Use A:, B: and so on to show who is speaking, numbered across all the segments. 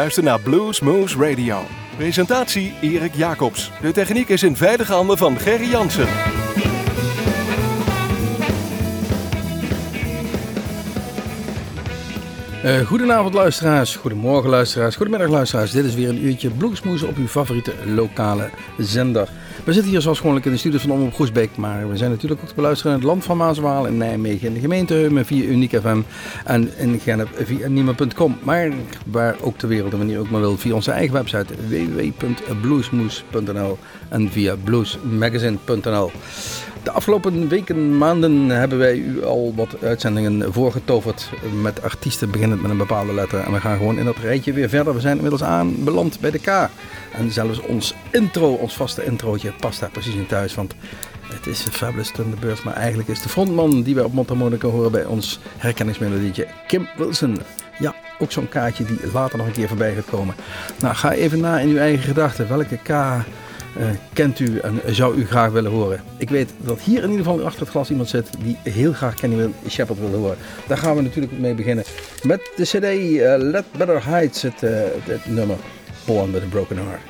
A: Luistert naar Blues Moose Radio. Presentatie Erik Jacobs. De techniek is in veilige handen van Gerry Jansen.
B: Uh, goedenavond luisteraars, goedemorgen luisteraars, goedemiddag luisteraars. Dit is weer een uurtje Bluesmoes op uw favoriete lokale zender. We zitten hier zoals gewoonlijk in de studio van Omroep Groesbeek, maar we zijn natuurlijk ook te beluisteren in het land van Maaswaal, in Nijmegen, in de gemeente Heumen via Uniek FM en in Genep via Niema.com. Maar waar ook ter wereld en wanneer ook maar wil, via onze eigen website www.bluesmoes.nl en via bluesmagazine.nl. De afgelopen weken, maanden hebben wij u al wat uitzendingen voorgetoverd met artiesten beginnend met een bepaalde letter. En we gaan gewoon in dat rijtje weer verder. We zijn inmiddels aanbeland bij de K. En zelfs ons intro, ons vaste introotje, past daar precies in thuis. Want het is Fabulous Thunderbird, maar eigenlijk is de frontman die we op Montamonica horen bij ons herkenningsmelodietje Kim Wilson. Ja, ook zo'n kaartje die later nog een keer voorbij gaat komen. Nou, ga even na in uw eigen gedachten. Welke K uh, kent u en zou u graag willen horen? Ik weet dat hier in ieder geval achter het glas iemand zit die heel graag Kenny Shepard wil horen. Daar gaan we natuurlijk mee beginnen met de CD uh, Let Better Heights, het, het nummer Born with a Broken Heart.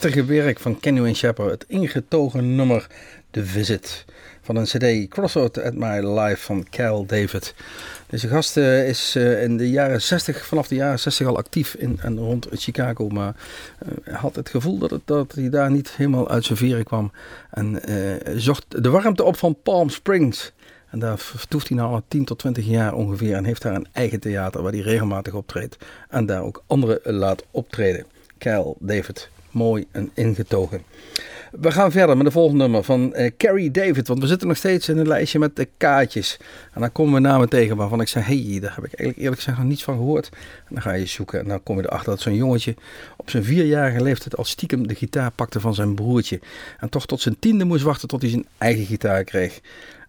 B: Heftige werk van Kenny Wayne Shepherd, het ingetogen nummer The Visit van een CD Crossroad at My Life van Cal David. Deze gast uh, is uh, in de jaren 60, vanaf de jaren 60 al actief in en rond Chicago, maar uh, had het gevoel dat, het, dat hij daar niet helemaal uit zijn veren kwam en zocht de warmte op van Palm Springs. En daar vertoeft hij nu al 10 tot 20 jaar ongeveer en heeft daar een eigen theater waar hij regelmatig optreedt en daar ook anderen laat optreden. Kyle David, mooi en ingetogen. We gaan verder met de volgende nummer van uh, Carrie David. Want we zitten nog steeds in een lijstje met de kaartjes. En dan komen we namen tegen waarvan ik zeg: hey, daar heb ik eigenlijk eerlijk gezegd nog niets van gehoord. En dan ga je zoeken en dan kom je erachter dat zo'n jongetje op zijn vierjarige leeftijd al stiekem de gitaar pakte van zijn broertje. En toch tot zijn tiende moest wachten tot hij zijn eigen gitaar kreeg.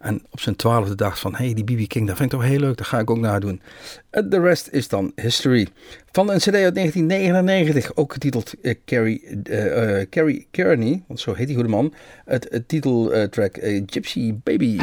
B: En op zijn twaalfde dacht van, hey, die BB King, dat vind ik toch heel leuk, dat ga ik ook nadoen. De rest is dan history. Van een cd uit 1999, ook getiteld uh, Carrie, uh, Carrie Kearney, want zo heet die goede man. Het, het titeltrack Gypsy Baby.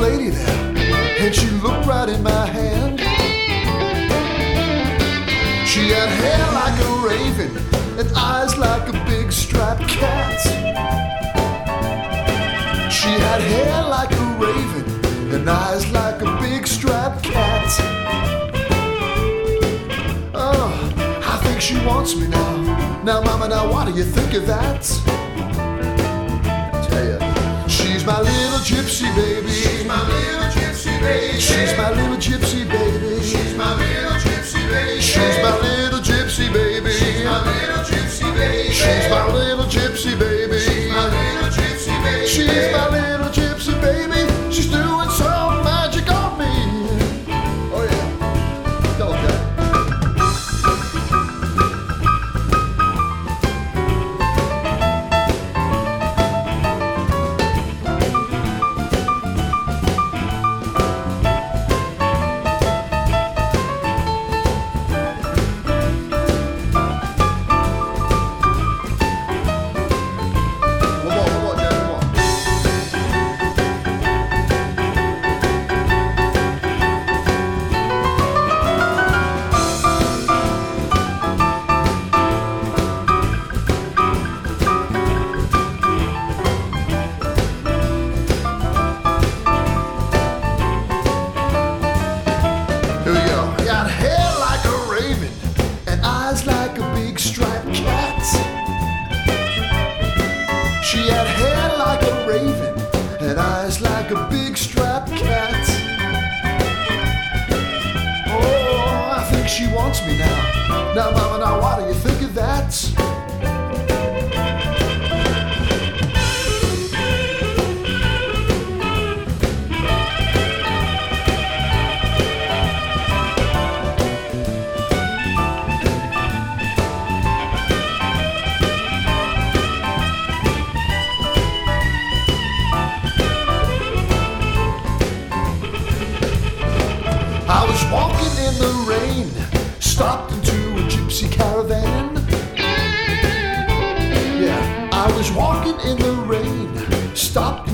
C: Lady there, and she looked right in my hand. She had hair like a raven and eyes like a big striped cat. She had hair like a raven and eyes like a big striped cat. Oh, I think she wants me now. Now, Mama, now what do you think of that? Tell ya. She's my little was walking in the rain, stopped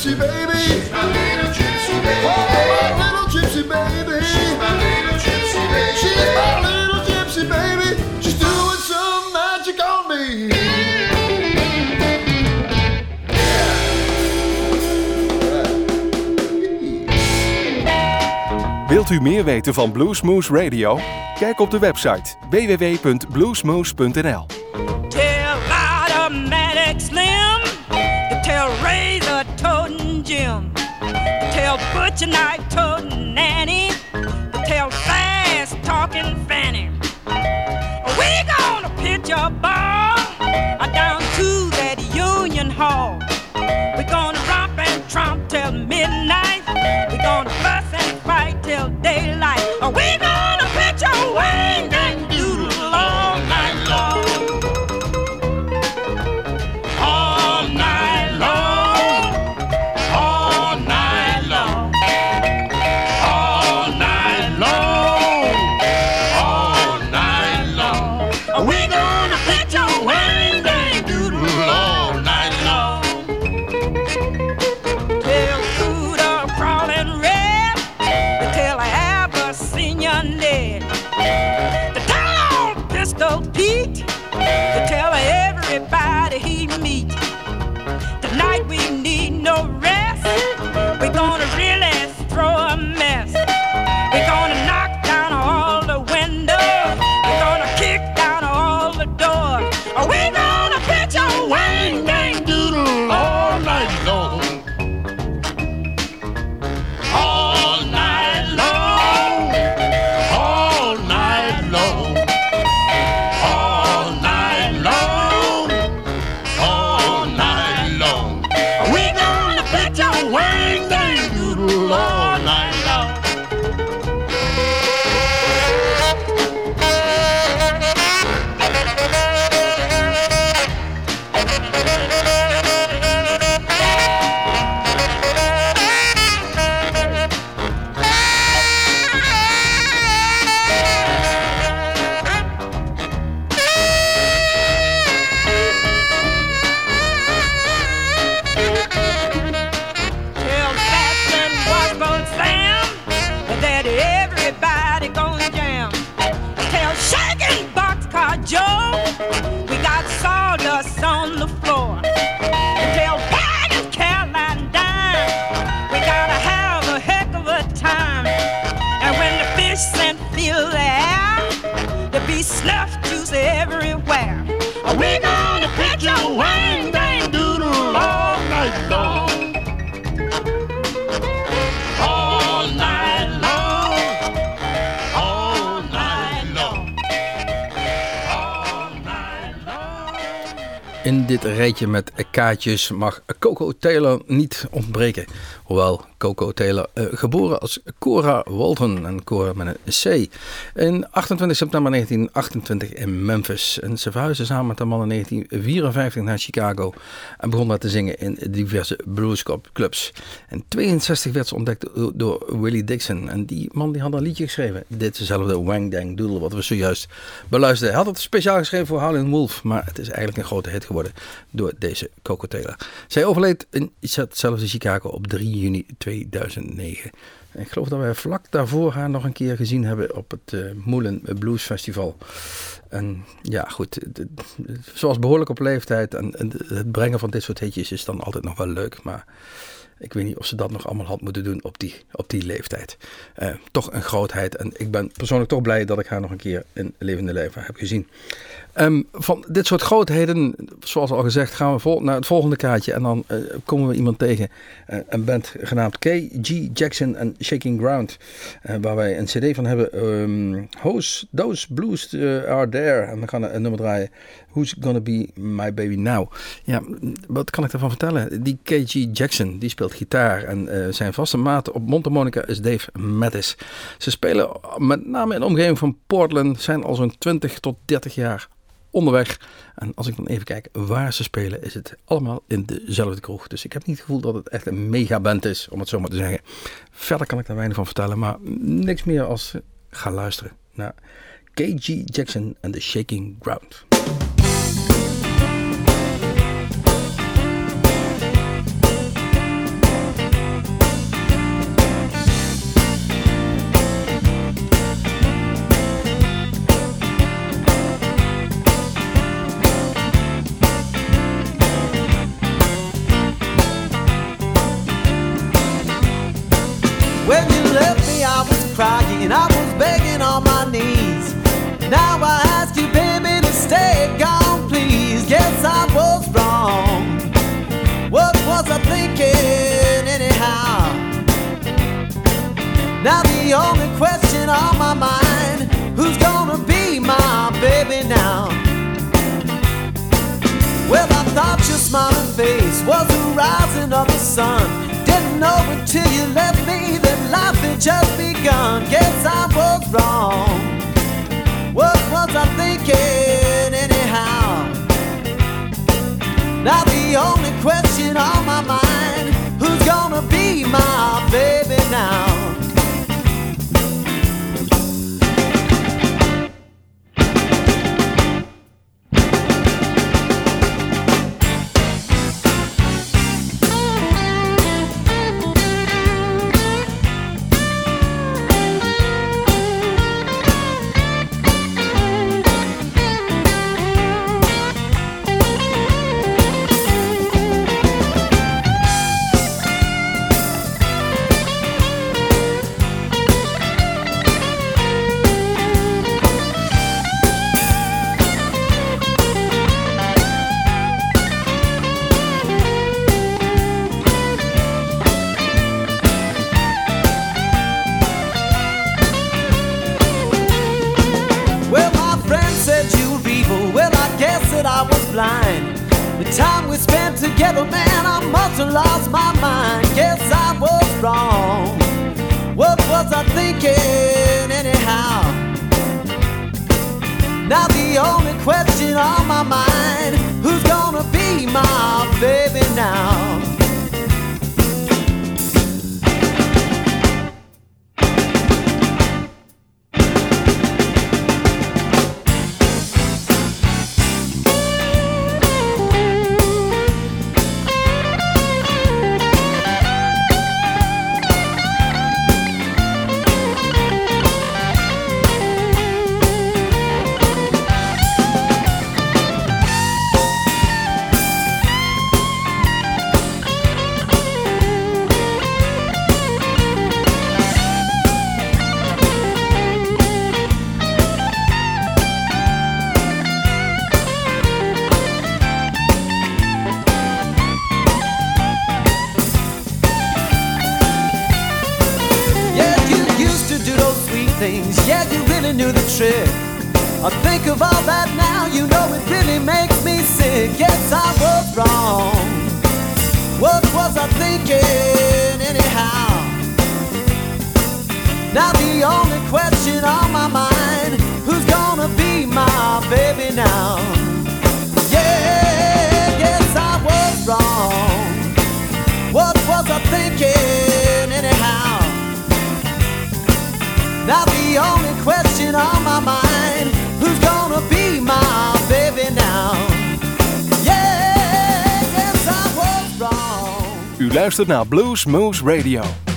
C: gypsy baby.
D: My little gypsy baby.
C: Oh, my little gypsy baby.
D: My little gypsy baby.
C: She's my little gypsy baby.
D: She's
C: doing some magic on me.
A: Wilt u meer weten van Bluesmoose Radio? Kijk op de website www.bluesmoose.nl.
E: Jim. Tell Butch and
B: I told Nanny. Kaartjes mag Coco Taylor niet ontbreken. Hoewel Coco Taylor, eh, geboren als Cora Walton en Cora met een C. In 28 september 1928 in Memphis. En ze verhuisde samen met haar man in 1954 naar Chicago. En begon daar te zingen in diverse bluesclubs. In 62 werd ze ontdekt door- Willie Dixon. En die man die had een liedje geschreven. Ditzelfde Wang Dang Doodle wat we zojuist beluisterden. Hij had het speciaal geschreven voor Howlin' Wolf. Maar het is eigenlijk een grote hit geworden door deze Coco Taylor. Zij overleed in hetzelfde Chicago op 3 juni 2009. En ik geloof dat wij vlak daarvoor haar nog een keer gezien hebben op het eh Moelen Blues Festival. En ja, goed, was behoorlijk op leeftijd. En, en het brengen van dit soort hitjes is dan altijd nog wel leuk. Maar ik weet niet of ze dat nog allemaal had moeten doen op die, op die leeftijd. Eh, toch een grootheid. En ik ben persoonlijk toch blij dat ik haar nog een keer in levende leven heb gezien. Ehm, van dit soort grootheden, zoals al gezegd, gaan we vol naar het volgende kaartje. En dan eh, komen we iemand tegen. eh, een band genaamd K.G. Jackson en Shaking Ground. eh, waar wij een cd van hebben. ehm Those, Blues Are There. En we gaan een nummer draaien. Who's Gonna Be My Baby Now? Ja, wat kan ik daarvan vertellen? Die K.G. Jackson, die speelt gitaar. En zijn vaste maat op mondharmonica is Dave Mattis. Ze spelen met name in de omgeving van Portland. Zijn al zo'n 20 tot 30 jaar onderweg. En als ik dan even kijk waar ze spelen, is het allemaal in dezelfde kroeg. Dus ik heb niet het gevoel dat het echt een megaband is, om het zo maar te zeggen. Verder kan ik daar weinig van vertellen, maar niks meer als ga luisteren naar. KG Jackson and the Shaking Ground.
F: Now I ask you, baby, to stay gone, please. Guess I was wrong. What was I thinking, anyhow? Now the only question on my mind, who's gonna be my baby now? Well, I thought your smiling face was the rising of the sun. Didn't know until you left me that life had just begun. Guess I was wrong. What was I thinking, anyhow? Now the only question on my mind, who's gonna be my baby now?
A: U luistert naar Blues Moose Radio.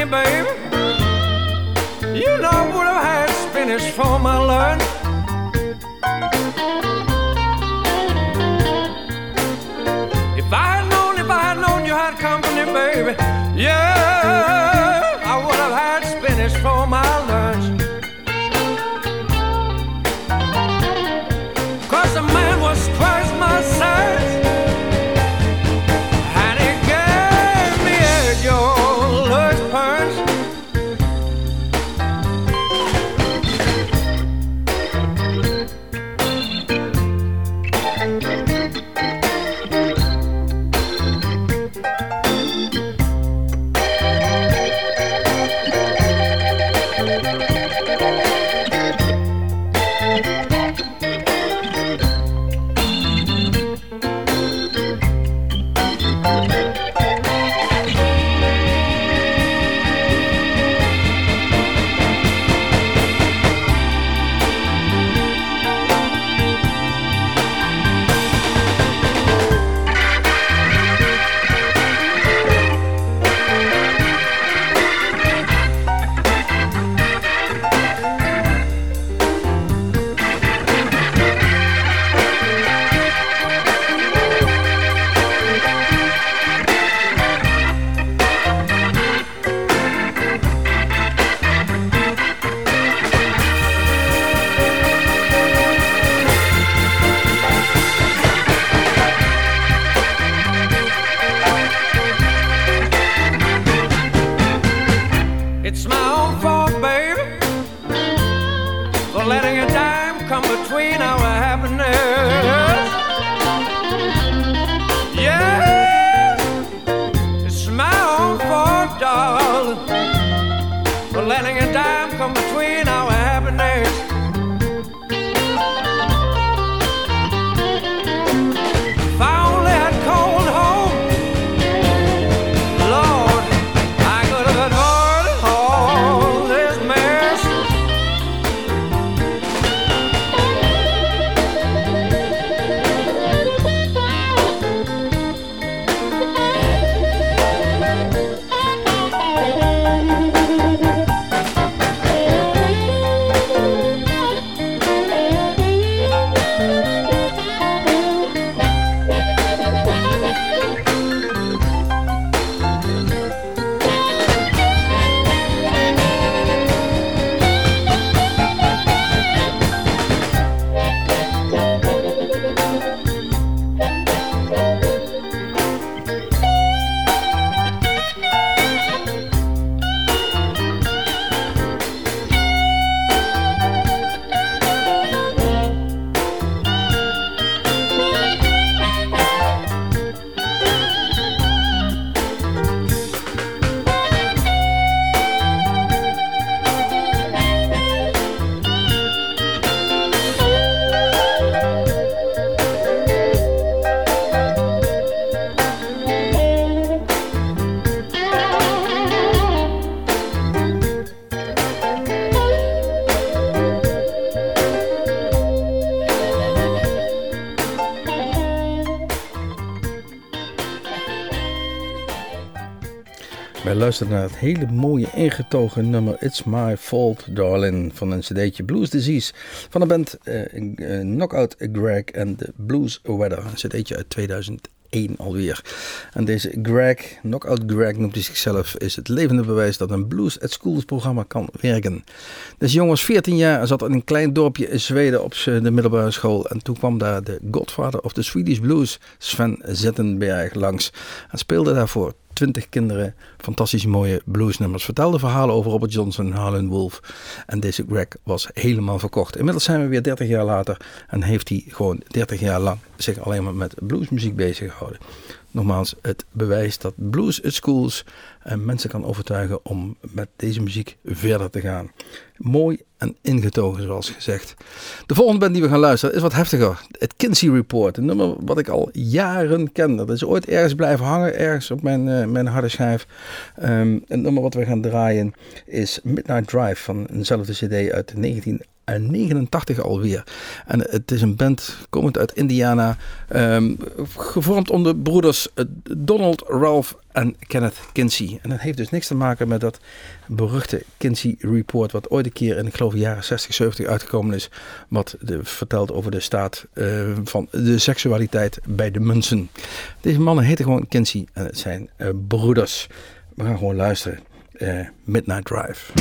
G: Had baby, you know I would have had spinach for my lunch. If I had known, if I had known you had company, baby, Yeah, It's my own fault, baby, for letting a dime come between our happiness.
B: Wij luisteren naar het hele mooie ingetogen nummer It's My Fault Darling van een cd'tje Blues Disease van de band eh, eh, Knockout Greg en de Blues Weather. Een cd'tje uit 2001 alweer. En deze Greg, Knockout Greg noemt hij zichzelf, is het levende bewijs dat een Blues at Schools programma kan werken. Deze jongen was 14 jaar en zat in een klein dorpje in Zweden op de middelbare school. En toen kwam daar de godfather of the Swedish Blues, Sven Zettenberg, langs. En speelde daarvoor 20 kinderen fantastisch mooie bluesnummers. Vertelde verhalen over Robert Johnson, Harlan Wolf. En deze Greg was helemaal verkocht. Inmiddels zijn we weer 30 jaar later en heeft hij gewoon 30 jaar lang zich alleen maar met bluesmuziek bezig gehouden. Nogmaals, het bewijs dat Blues at Schools mensen kan overtuigen om met deze muziek verder te gaan. Mooi en ingetogen, zoals gezegd. De volgende band die we gaan luisteren is wat heftiger. Het Kinsey Report, een nummer wat ik al jaren ken. Dat is ooit ergens blijven hangen, ergens op mijn, eh, mijn harde schijf. Ehm het nummer wat we gaan draaien is Midnight Drive van eenzelfde cd uit 1989 alweer. En het is een band komend uit Indiana, ehm, gevormd om de broeders eh, Donald, Ralph en Kenneth Kinsey. En dat heeft dus niks te maken met dat beruchte Kinsey Report, wat ooit een keer in, ik geloof, de jaren 60, 70 uitgekomen is. Wat vertelt over de staat eh, van de seksualiteit bij de mensen. Deze mannen heten gewoon Kinsey en het zijn eh, broeders.
H: We gaan gewoon luisteren. Eh, Midnight Drive.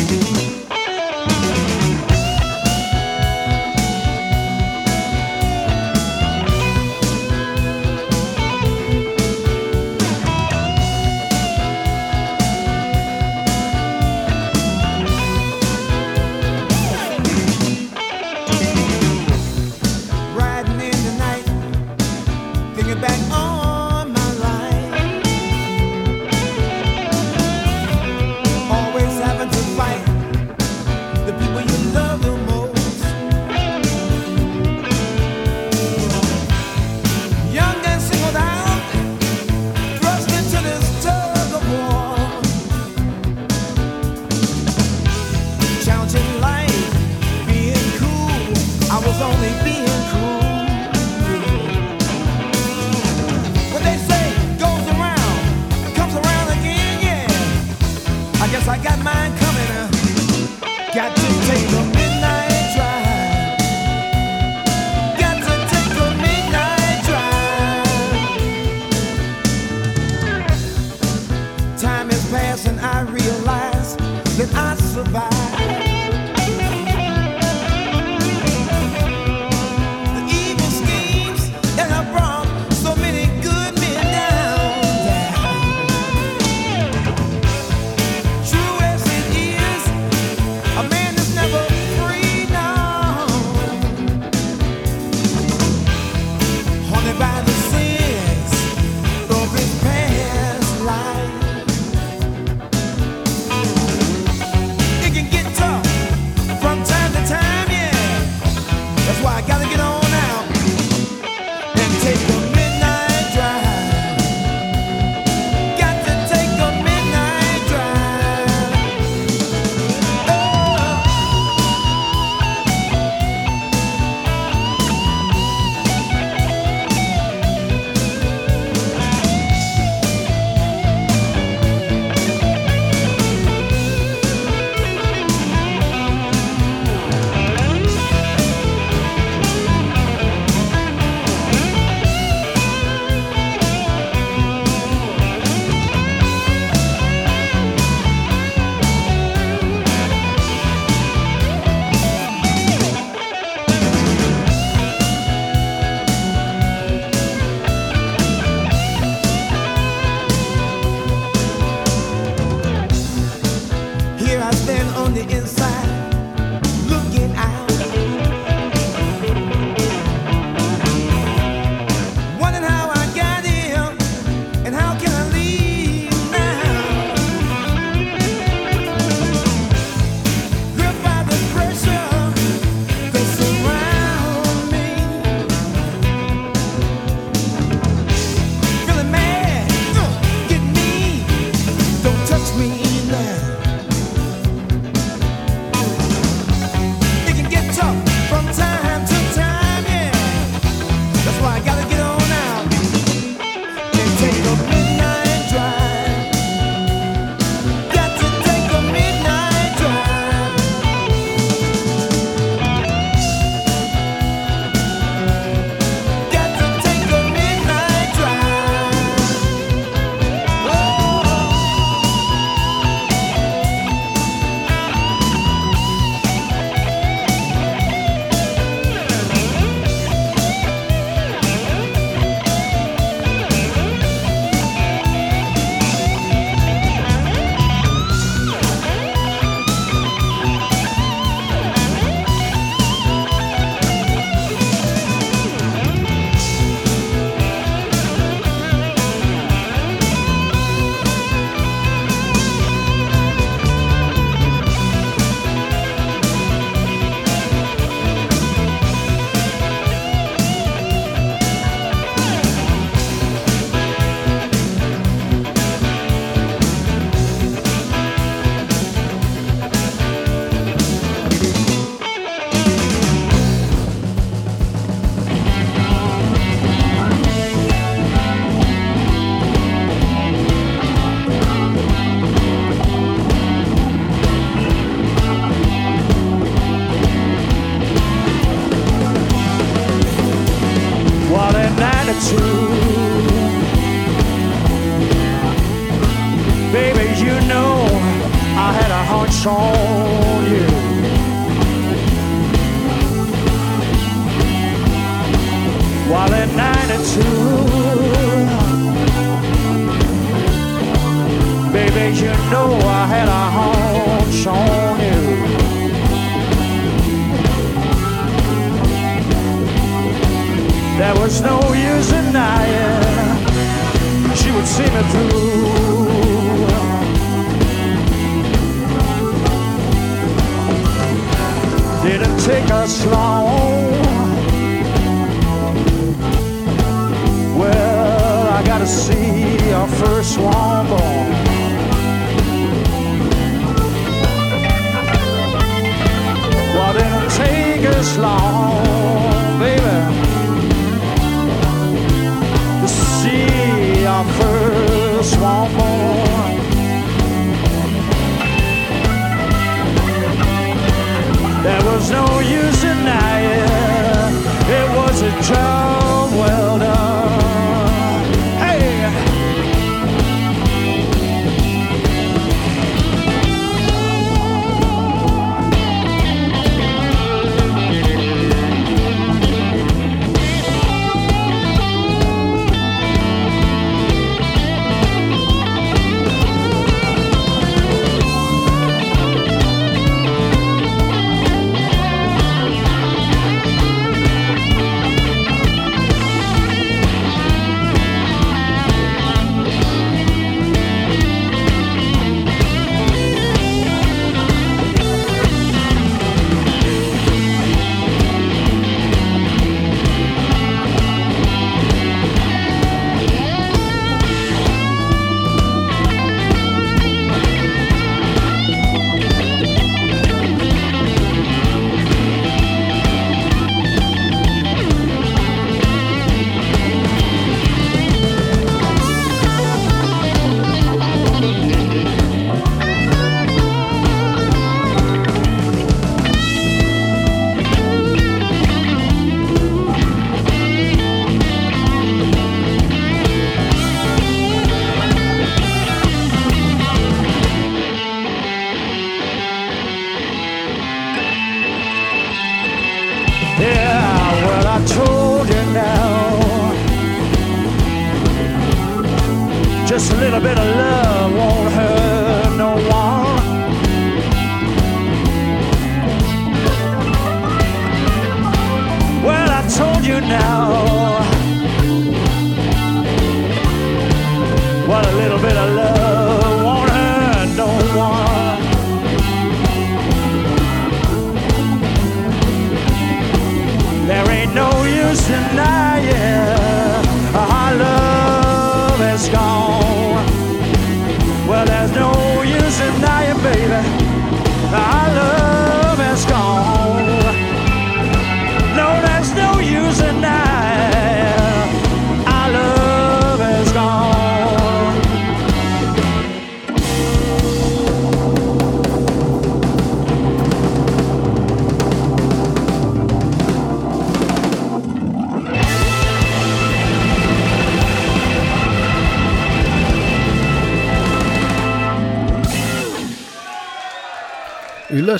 I: Was
J: no use denying it was a job well done.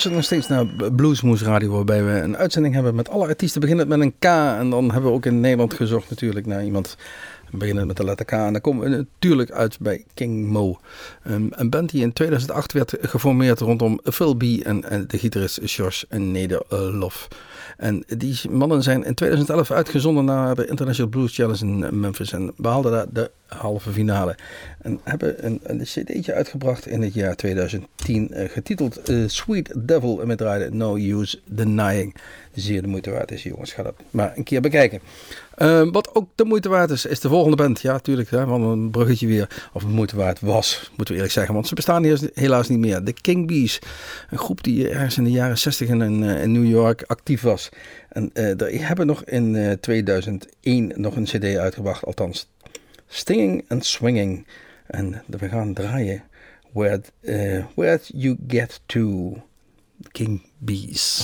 B: Luistert nog steeds naar Bluesmoes Radio, waarbij we een uitzending hebben met alle artiesten beginnend met een K. En dan hebben we ook in Nederland gezocht natuurlijk naar iemand beginnend met de letter K. En dan komen we natuurlijk uit bij King Mo. Um, een band die in 2008 werd geformeerd rondom Phil B. en, en de gitarist George Nederlof. En die mannen zijn in 2011 uitgezonden naar de International Blues Challenge in Memphis en behaalden daar de halve finale. En hebben een, een cd'tje uitgebracht in het jaar 2010 eh, getiteld eh, Sweet Devil en met draaide No Use Denying. Zeer de moeite waard is jongens, ga dat maar een keer bekijken. Uh, wat ook de moeite waard is, is de volgende band. Ja, natuurlijk, hè, want een bruggetje weer. Of het moeite waard was, moeten we eerlijk zeggen. Want ze bestaan hier helaas niet meer. De King Bees. Een groep die ergens in de jaren 60 in, in New York actief was. En uh, die hebben nog in uh, 2001 nog een cd uitgebracht. Althans, Stinging and Swinging. En we gaan draaien. Where, where You Get To. King Bees.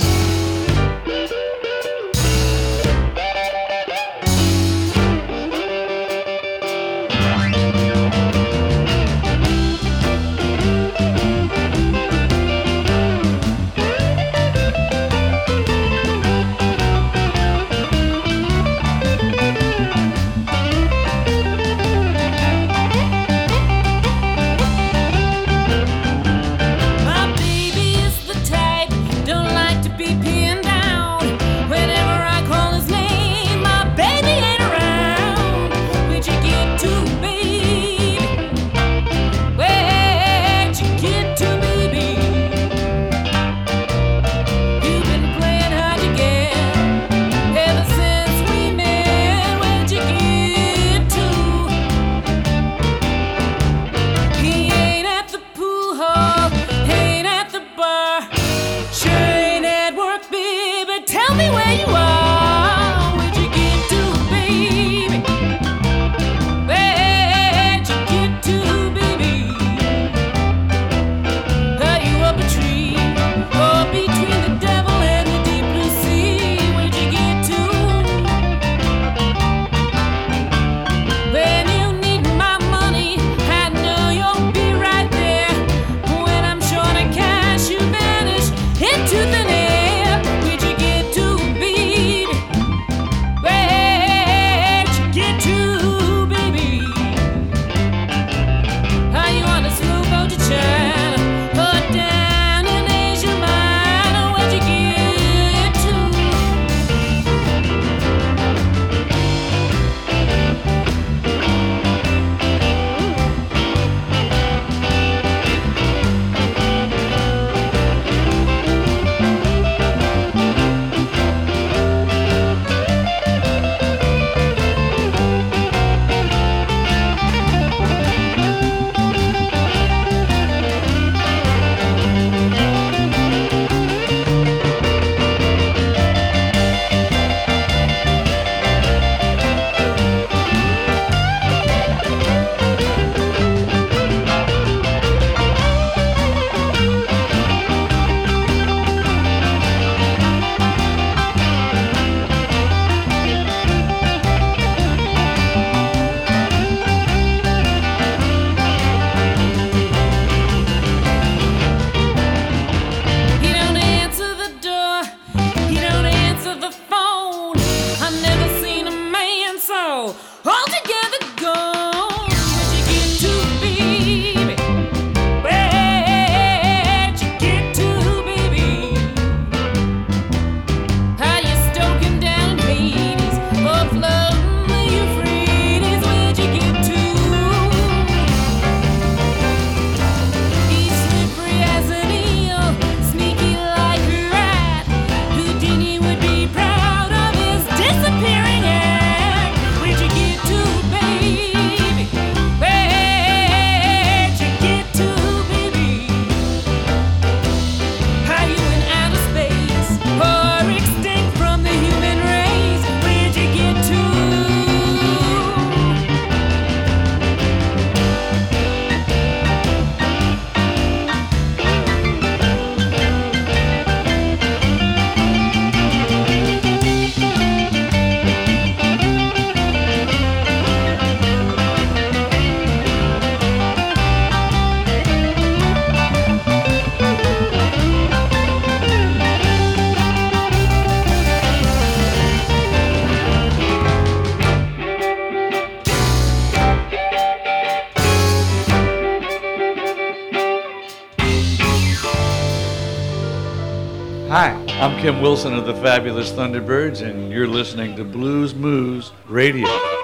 K: Kim Wilson of the Fabulous Thunderbirds, and you're listening to Blues Moose Radio.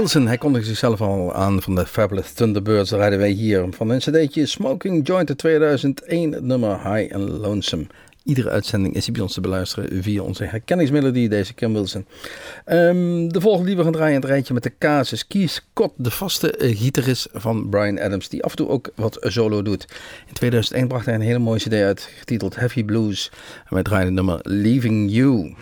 B: Wilson, hij kondigde zichzelf al aan van de Fabulous Thunderbirds. Daar rijden wij hier van een cd'tje Smoking Joint uit 2001, het nummer High and Lonesome. Iedere uitzending is bij ons te beluisteren via onze herkenningsmelodie, deze Kim Wilson. Ehm, de volgende die we gaan draaien in het rijtje met de kaas is Keith Scott, de vaste eh, gitarist van Brian Adams, die af en toe ook wat solo doet. In 2001 bracht hij een hele mooie cd uit, getiteld Heavy Blues. En wij draaien het nummer Leaving You.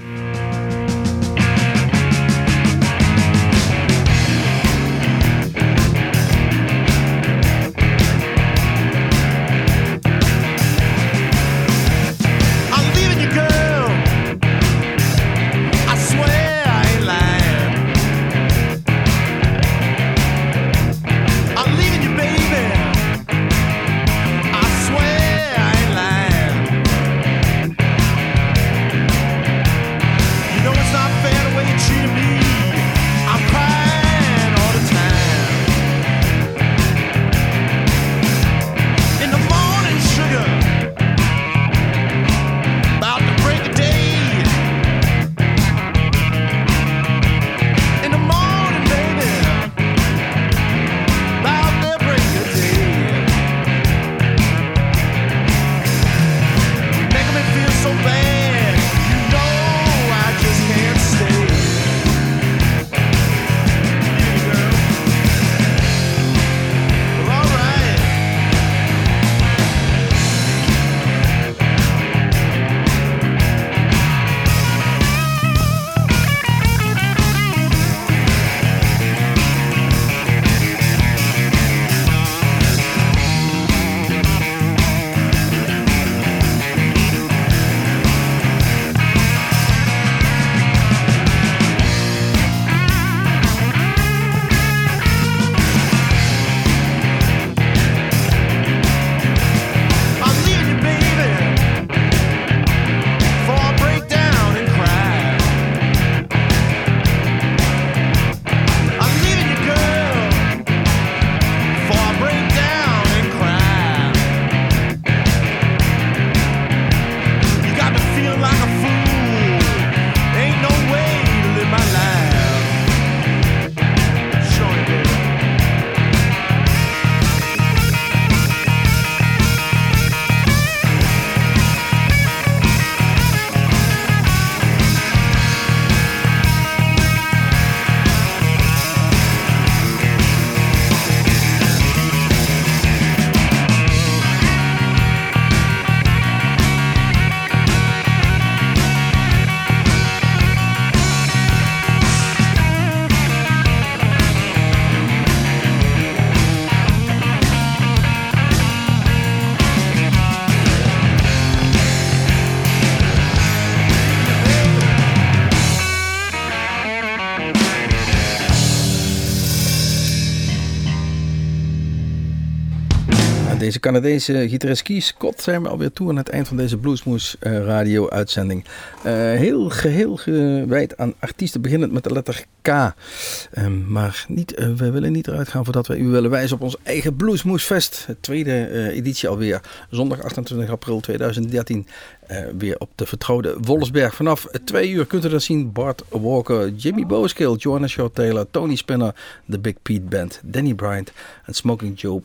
B: Deze Canadese gitarist Keith Scott zijn we alweer toe aan het eind van deze Bluesmoes eh, radio uitzending. Eh, heel geheel gewijd aan artiesten beginnend met de letter K. Ehm, maar niet, eh, we willen niet eruit gaan voordat wij u willen wijzen op ons eigen Bluesmoesfest. Het tweede editie alweer. Zondag 28 april 2013. eh, weer op de vertrouwde Wolfsberg. Vanaf twee uur kunt u dat zien. Bart Walker, Jimmy Boskill, Joanna Shaw Taylor, Tony Spinner, The Big Pete Band, Danny Bryant en Smoking Joe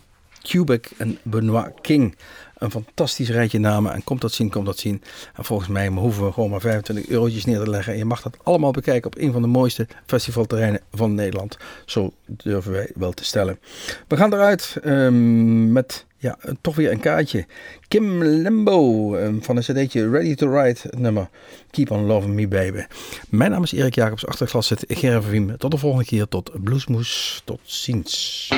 B: Kubik en Benoit King. Een fantastisch rijtje namen. En komt dat zien, komt dat zien. En volgens mij hoeven we gewoon maar 25 eurotjes neer te leggen. En je mag dat allemaal bekijken op een van de mooiste festivalterreinen van Nederland. Zo durven wij wel te stellen. We gaan eruit ehm, met ja, toch weer een kaartje. Kim Limbo ehm, van een cd'tje Ready to Ride nummer Keep on Loving Me Baby. Mijn naam is Erik Jacobs, achterglas zit Gervin. Tot de volgende keer, tot Bluesmoes, tot ziens.